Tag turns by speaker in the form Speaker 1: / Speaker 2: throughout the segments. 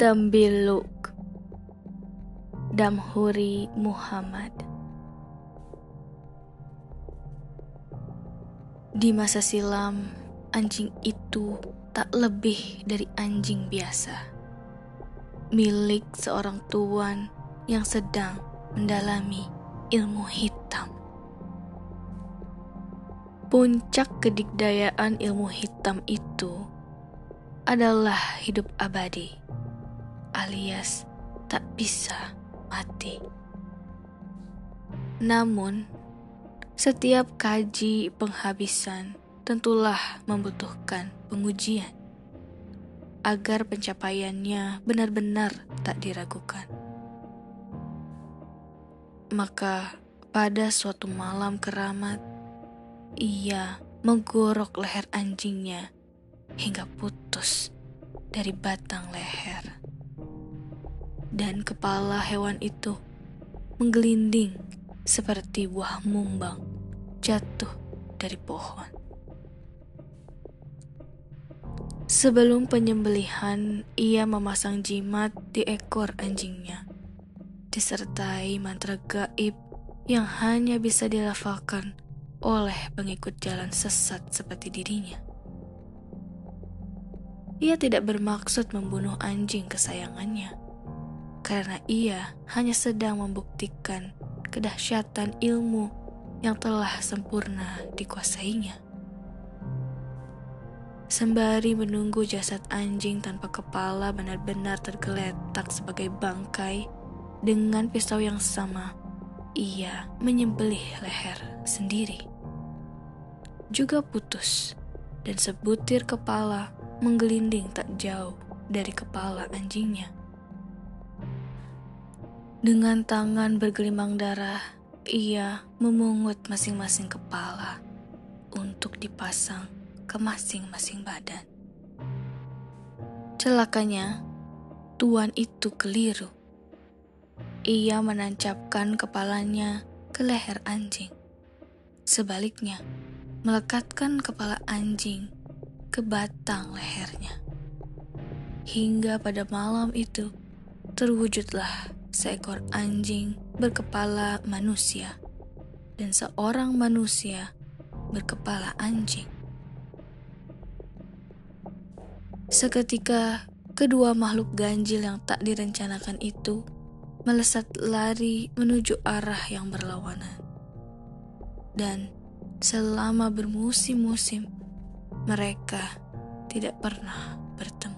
Speaker 1: Tembiluk Damhuri Muhammad Di masa silam, anjing itu tak lebih dari anjing biasa. Milik seorang tuan yang sedang mendalami ilmu hitam. Puncak kedikdayaan ilmu hitam itu adalah hidup abadi, alias tak bisa mati. Namun, setiap kaji penghabisan tentulah membutuhkan pengujian agar pencapaiannya benar-benar tak diragukan. Maka, pada suatu malam keramat, ia menggorok leher anjingnya hingga putus dari batang leher. Dan kepala hewan itu menggelinding seperti buah mumbang jatuh dari pohon. Sebelum penyembelihan, ia memasang jimat di ekor anjingnya, disertai mantra gaib yang hanya bisa dilafalkan oleh pengikut jalan sesat seperti dirinya. Ia tidak bermaksud membunuh anjing kesayangannya, karena ia hanya sedang membuktikan kedahsyatan ilmu yang telah sempurna dikuasainya. Sembari menunggu jasad anjing tanpa kepala benar-benar tergeletak sebagai bangkai dengan pisau yang sama, ia menyembelih leher sendiri juga putus, dan sebutir kepala menggelinding tak jauh dari kepala anjingnya. Dengan tangan bergelimang darah, ia memungut masing-masing kepala untuk dipasang ke masing-masing badan. Celakanya, tuan itu keliru. Ia menancapkan kepalanya ke leher anjing. Sebaliknya, melekatkan kepala anjing ke batang lehernya. Hingga pada malam itu, terwujudlah seekor anjing berkepala manusia dan seorang manusia berkepala anjing. Seketika, kedua makhluk ganjil yang tak direncanakan itu melesat lari menuju arah yang berlawanan. Dan selama bermusim-musim mereka tidak pernah bertemu.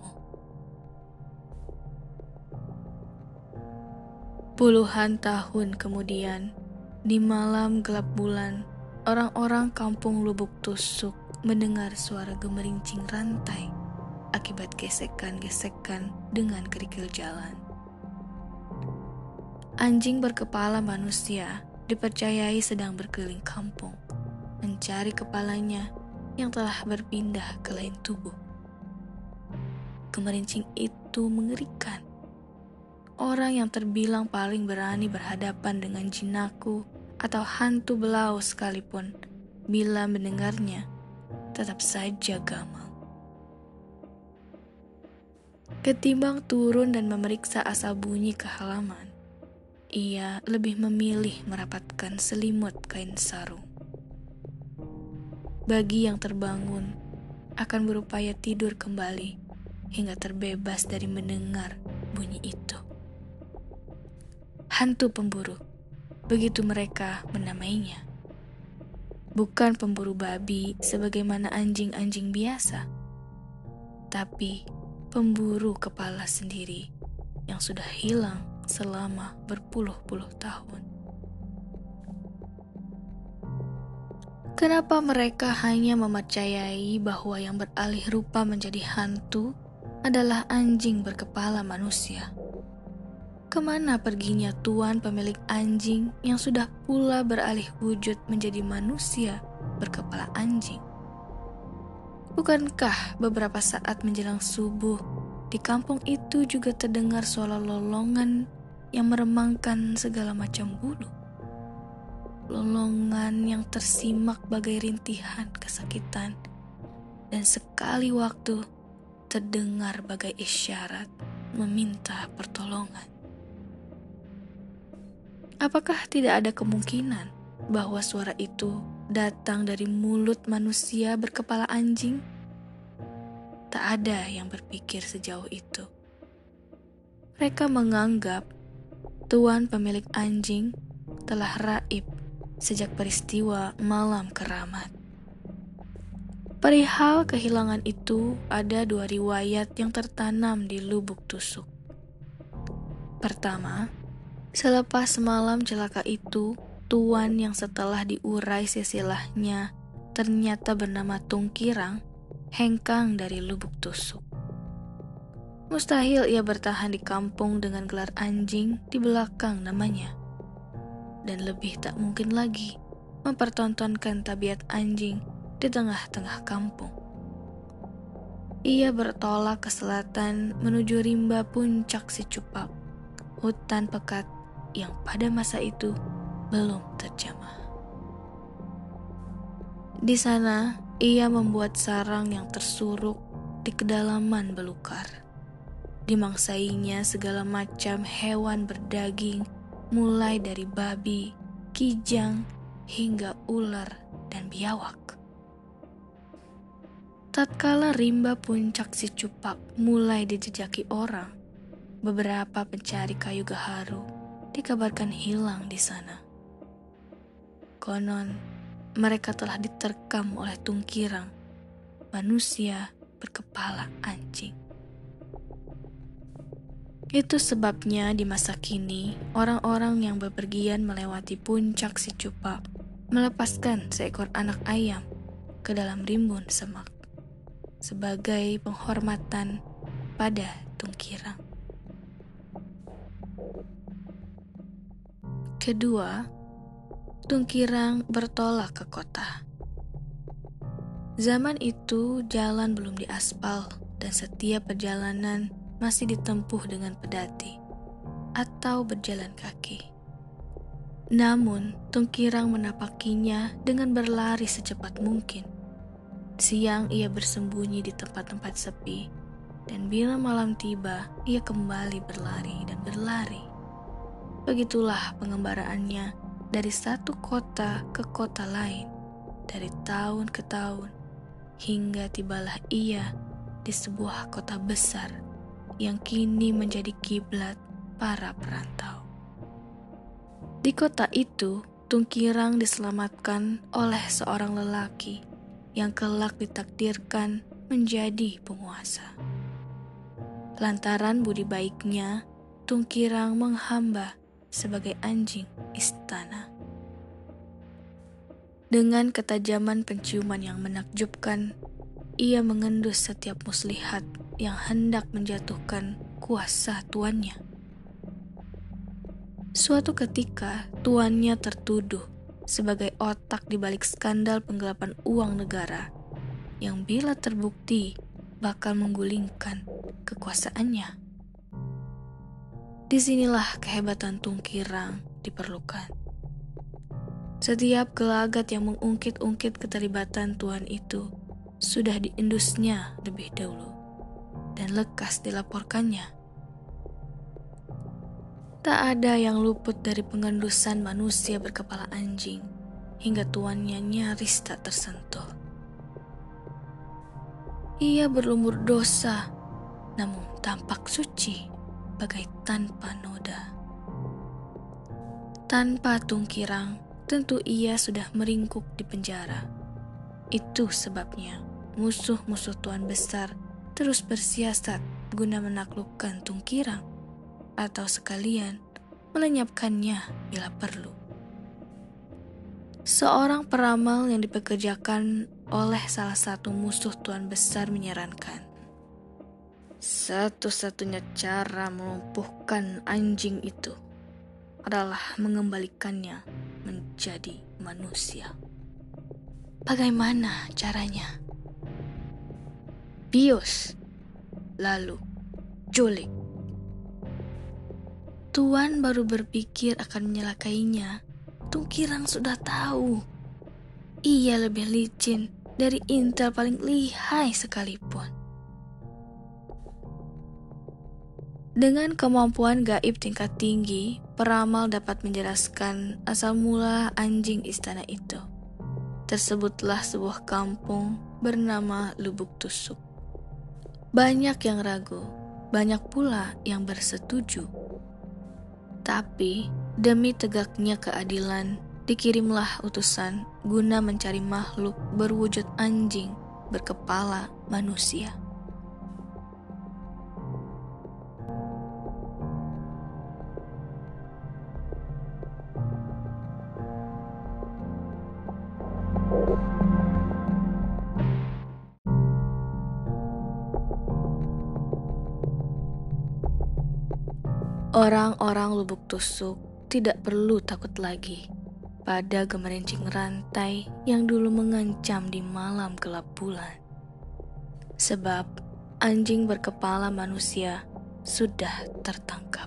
Speaker 1: Puluhan tahun kemudian, di malam gelap bulan, orang-orang kampung Lubuk Tusuk mendengar suara gemerincing rantai akibat gesekan-gesekan dengan kerikil jalan. Anjing berkepala manusia dipercayai sedang berkeliling kampung mencari kepalanya yang telah berpindah ke lain tubuh. Kemerincing itu mengerikan. Orang yang terbilang paling berani berhadapan dengan jinaku atau hantu belau sekalipun, bila mendengarnya, tetap saja gamal. Ketimbang turun dan memeriksa asal bunyi ke halaman, ia lebih memilih merapatkan selimut kain sarung bagi yang terbangun akan berupaya tidur kembali hingga terbebas dari mendengar bunyi itu. Hantu pemburu, begitu mereka menamainya. Bukan pemburu babi sebagaimana anjing-anjing biasa, tapi pemburu kepala sendiri yang sudah hilang selama berpuluh-puluh tahun. Kenapa mereka hanya mempercayai bahwa yang beralih rupa menjadi hantu adalah anjing berkepala manusia? Ke mana perginya tuan pemilik anjing yang sudah pula beralih wujud menjadi manusia berkepala anjing? Bukankah beberapa saat menjelang subuh di kampung itu juga terdengar suara lolongan yang meremangkan segala macam bulu? lolongan yang tersimak bagai rintihan kesakitan, dan sekali waktu terdengar bagai isyarat meminta pertolongan. Apakah tidak ada kemungkinan bahwa suara itu datang dari mulut manusia berkepala anjing? Tak ada yang berpikir sejauh itu. Mereka menganggap tuan pemilik anjing telah raib sejak peristiwa malam keramat. Perihal kehilangan itu ada dua riwayat yang tertanam di lubuk tusuk. Pertama, Selepas semalam celaka itu, tuan yang setelah diurai sesilahnya ternyata bernama Tungkirang, hengkang dari lubuk tusuk. Mustahil ia bertahan di kampung dengan gelar anjing di belakang namanya. Dan lebih tak mungkin lagi mempertontonkan tabiat anjing di tengah-tengah kampung. Ia bertolak ke selatan menuju rimba puncak si cupak, hutan pekat yang pada masa itu belum terjamah. Di sana, ia membuat sarang yang tersuruk di kedalaman belukar. Dimangsainya segala macam hewan berdaging, mulai dari babi, kijang, hingga ular dan biawak. Tatkala rimba puncak si cupak mulai dijejaki orang, beberapa pencari kayu gaharu dikabarkan hilang di sana. Konon, mereka telah diterkam oleh tungkirang, manusia berkepala anjing. Itu sebabnya di masa kini, orang-orang yang bepergian melewati puncak si cupa melepaskan seekor anak ayam ke dalam rimbun semak sebagai penghormatan pada tungkirang. Kedua, Tungkirang bertolak ke kota. Zaman itu jalan belum diaspal dan setiap perjalanan masih ditempuh dengan pedati atau berjalan kaki. Namun, Tungkirang menapakinya dengan berlari secepat mungkin. Siang ia bersembunyi di tempat-tempat sepi, dan bila malam tiba, ia kembali berlari dan berlari. Begitulah pengembaraannya dari satu kota ke kota lain, dari tahun ke tahun, hingga tibalah ia di sebuah kota besar yang kini menjadi kiblat para perantau. Di kota itu, Tungkirang diselamatkan oleh seorang lelaki yang kelak ditakdirkan menjadi penguasa. Lantaran budi baiknya, Tungkirang menghamba sebagai anjing istana. Dengan ketajaman penciuman yang menakjubkan, ia mengendus setiap muslihat yang hendak menjatuhkan kuasa tuannya. Suatu ketika, tuannya tertuduh sebagai otak di balik skandal penggelapan uang negara yang bila terbukti bakal menggulingkan kekuasaannya. Di sinilah kehebatan Tungkirang diperlukan. Setiap gelagat yang mengungkit-ungkit keterlibatan Tuhan itu sudah diindusnya lebih dahulu dan lekas dilaporkannya. Tak ada yang luput dari pengendusan manusia berkepala anjing hingga tuannya nyaris tak tersentuh. Ia berlumur dosa, namun tampak suci bagai tanpa noda. Tanpa tungkirang, tentu ia sudah meringkuk di penjara. Itu sebabnya musuh-musuh Tuan Besar terus bersiasat guna menaklukkan tungkirang atau sekalian melenyapkannya bila perlu. Seorang peramal yang dipekerjakan oleh salah satu musuh Tuan Besar menyarankan, satu-satunya cara melumpuhkan anjing itu adalah mengembalikannya menjadi manusia. Bagaimana caranya? Bios, lalu Jolik. Tuan baru berpikir akan menyelakainya. Tungkirang sudah tahu. Ia lebih licin dari intel paling lihai sekalipun. Dengan kemampuan gaib tingkat tinggi, peramal dapat menjelaskan asal mula anjing istana itu. Tersebutlah sebuah kampung bernama Lubuk Tusuk. Banyak yang ragu, banyak pula yang bersetuju. Tapi demi tegaknya keadilan, dikirimlah utusan guna mencari makhluk berwujud anjing berkepala manusia. Orang-orang lubuk tusuk tidak perlu takut lagi pada gemerincing rantai yang dulu mengancam di malam gelap bulan. Sebab anjing berkepala manusia sudah tertangkap.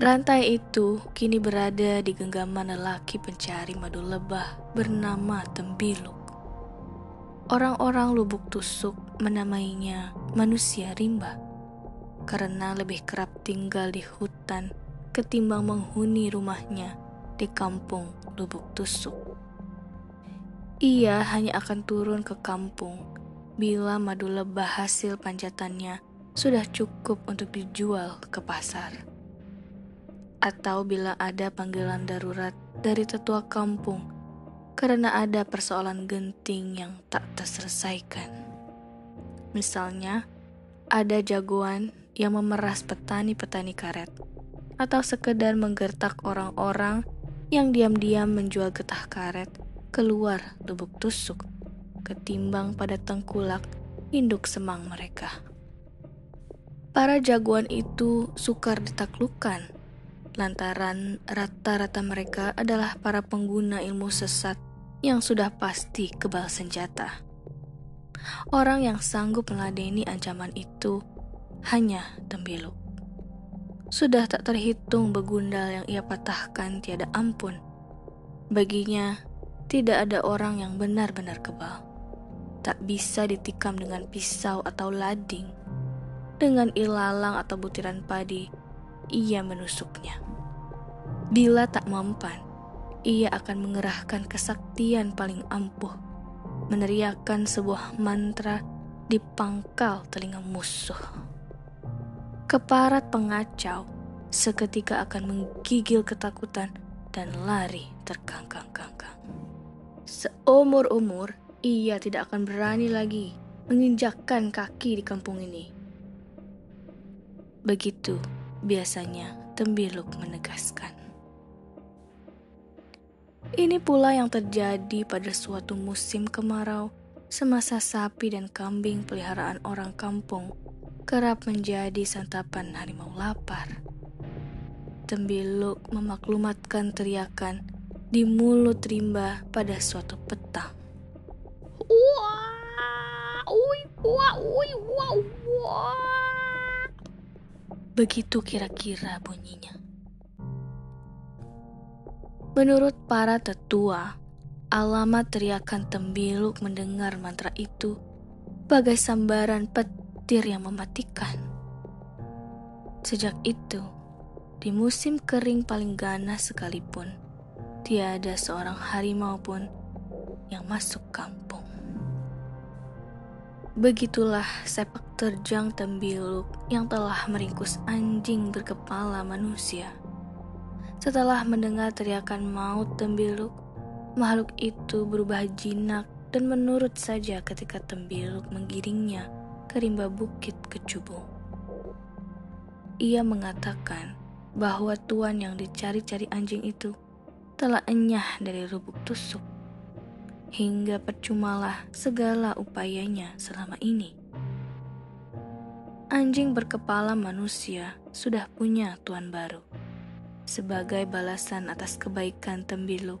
Speaker 1: Rantai itu kini berada di genggaman lelaki pencari madu lebah bernama Tembiluk. Orang-orang lubuk tusuk menamainya manusia rimba karena lebih kerap tinggal di hutan ketimbang menghuni rumahnya di kampung Lubuk Tusuk. Ia hanya akan turun ke kampung bila madu lebah hasil panjatannya sudah cukup untuk dijual ke pasar. Atau bila ada panggilan darurat dari tetua kampung karena ada persoalan genting yang tak terselesaikan. Misalnya, ada jagoan yang memeras petani-petani karet, atau sekedar menggertak orang-orang yang diam-diam menjual getah karet keluar lubuk tusuk, ketimbang pada tengkulak induk semang mereka. Para jagoan itu sukar ditaklukkan, lantaran rata-rata mereka adalah para pengguna ilmu sesat yang sudah pasti kebal senjata. Orang yang sanggup meladeni ancaman itu hanya Tembilu. Sudah tak terhitung begundal yang ia patahkan tiada ampun. Baginya, tidak ada orang yang benar-benar kebal. Tak bisa ditikam dengan pisau atau lading. Dengan ilalang atau butiran padi, ia menusuknya. Bila tak mempan, ia akan mengerahkan kesaktian paling ampuh, meneriakkan sebuah mantra di pangkal telinga musuh. Keparat pengacau seketika akan menggigil ketakutan dan lari terkangkang-kangkang. Seumur-umur, ia tidak akan berani lagi menginjakkan kaki di kampung ini. Begitu biasanya Tembiluk menegaskan. Ini pula yang terjadi pada suatu musim kemarau semasa sapi dan kambing peliharaan orang kampung kerap menjadi santapan harimau lapar. Tembiluk memaklumatkan teriakan di mulut rimba pada suatu petang. Begitu kira-kira bunyinya. Menurut para tetua, alamat teriakan tembiluk mendengar mantra itu bagai sambaran peti petir yang mematikan. Sejak itu, di musim kering paling ganas sekalipun, tiada seorang harimau pun yang masuk kampung. Begitulah sepak terjang tembiluk yang telah meringkus anjing berkepala manusia. Setelah mendengar teriakan maut tembiluk, makhluk itu berubah jinak dan menurut saja ketika tembiluk menggiringnya ke rimba bukit kecubung. Ia mengatakan bahwa tuan yang dicari-cari anjing itu telah enyah dari lubuk tusuk. Hingga percumalah segala upayanya selama ini. Anjing berkepala manusia sudah punya tuan baru. Sebagai balasan atas kebaikan Tembilu,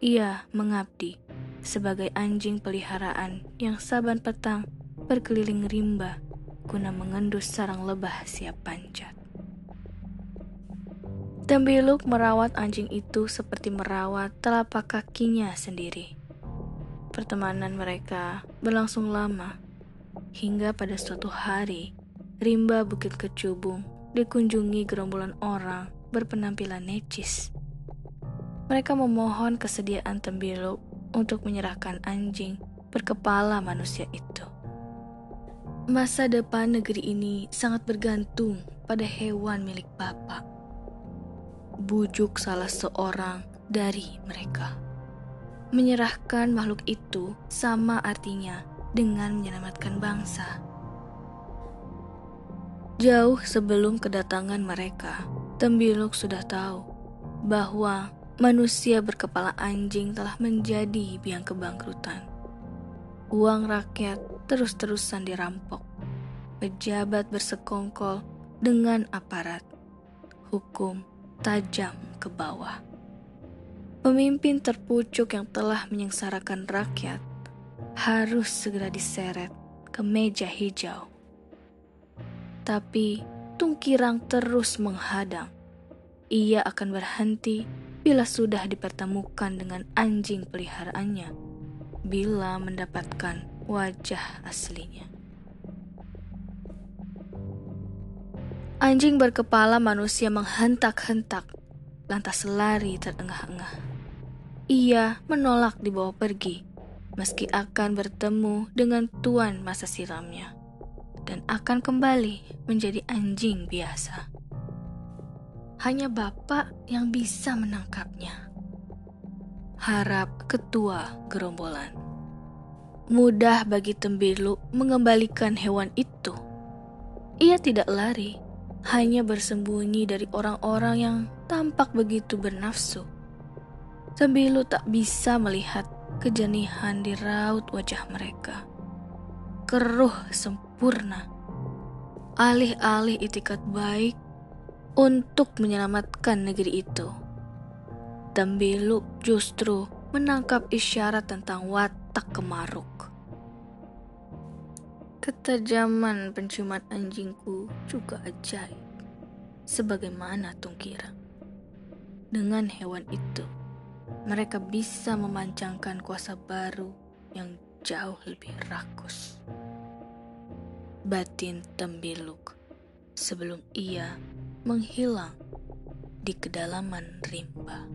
Speaker 1: ia mengabdi sebagai anjing peliharaan yang saban petang berkeliling rimba guna mengendus sarang lebah siap panjat. Tembiluk merawat anjing itu seperti merawat telapak kakinya sendiri. Pertemanan mereka berlangsung lama hingga pada suatu hari rimba Bukit Kecubung dikunjungi gerombolan orang berpenampilan necis. Mereka memohon kesediaan Tembilu untuk menyerahkan anjing berkepala manusia itu. Masa depan negeri ini sangat bergantung pada hewan milik Bapak. Bujuk salah seorang dari mereka. Menyerahkan makhluk itu sama artinya dengan menyelamatkan bangsa. Jauh sebelum kedatangan mereka, Tembiluk sudah tahu bahwa manusia berkepala anjing telah menjadi biang kebangkrutan. Uang rakyat terus-terusan dirampok. Pejabat bersekongkol dengan aparat. Hukum tajam ke bawah. Pemimpin terpucuk yang telah menyengsarakan rakyat harus segera diseret ke meja hijau. Tapi Tungkirang terus menghadang. Ia akan berhenti bila sudah dipertemukan dengan anjing peliharaannya, bila mendapatkan wajah aslinya. Anjing berkepala manusia menghentak-hentak, lantas lari terengah-engah. Ia menolak dibawa pergi, meski akan bertemu dengan tuan masa silamnya, dan akan kembali menjadi anjing biasa. Hanya bapak yang bisa menangkapnya. Harap ketua gerombolan. Mudah bagi Tembilu mengembalikan hewan itu. Ia tidak lari, hanya bersembunyi dari orang-orang yang tampak begitu bernafsu Tembilu tak bisa melihat kejenihan di raut wajah mereka. Keruh sempurna. Alih-alih itikat baik untuk menyelamatkan negeri itu. Tembilu justru menangkap isyarat tentang watak kemaruk. Ketajaman penciuman anjingku juga ajaib, sebagaimana tungkira. Dengan hewan itu, mereka bisa memancangkan kuasa baru yang jauh lebih rakus. Batin Tembiluk sebelum ia menghilang di kedalaman rimba.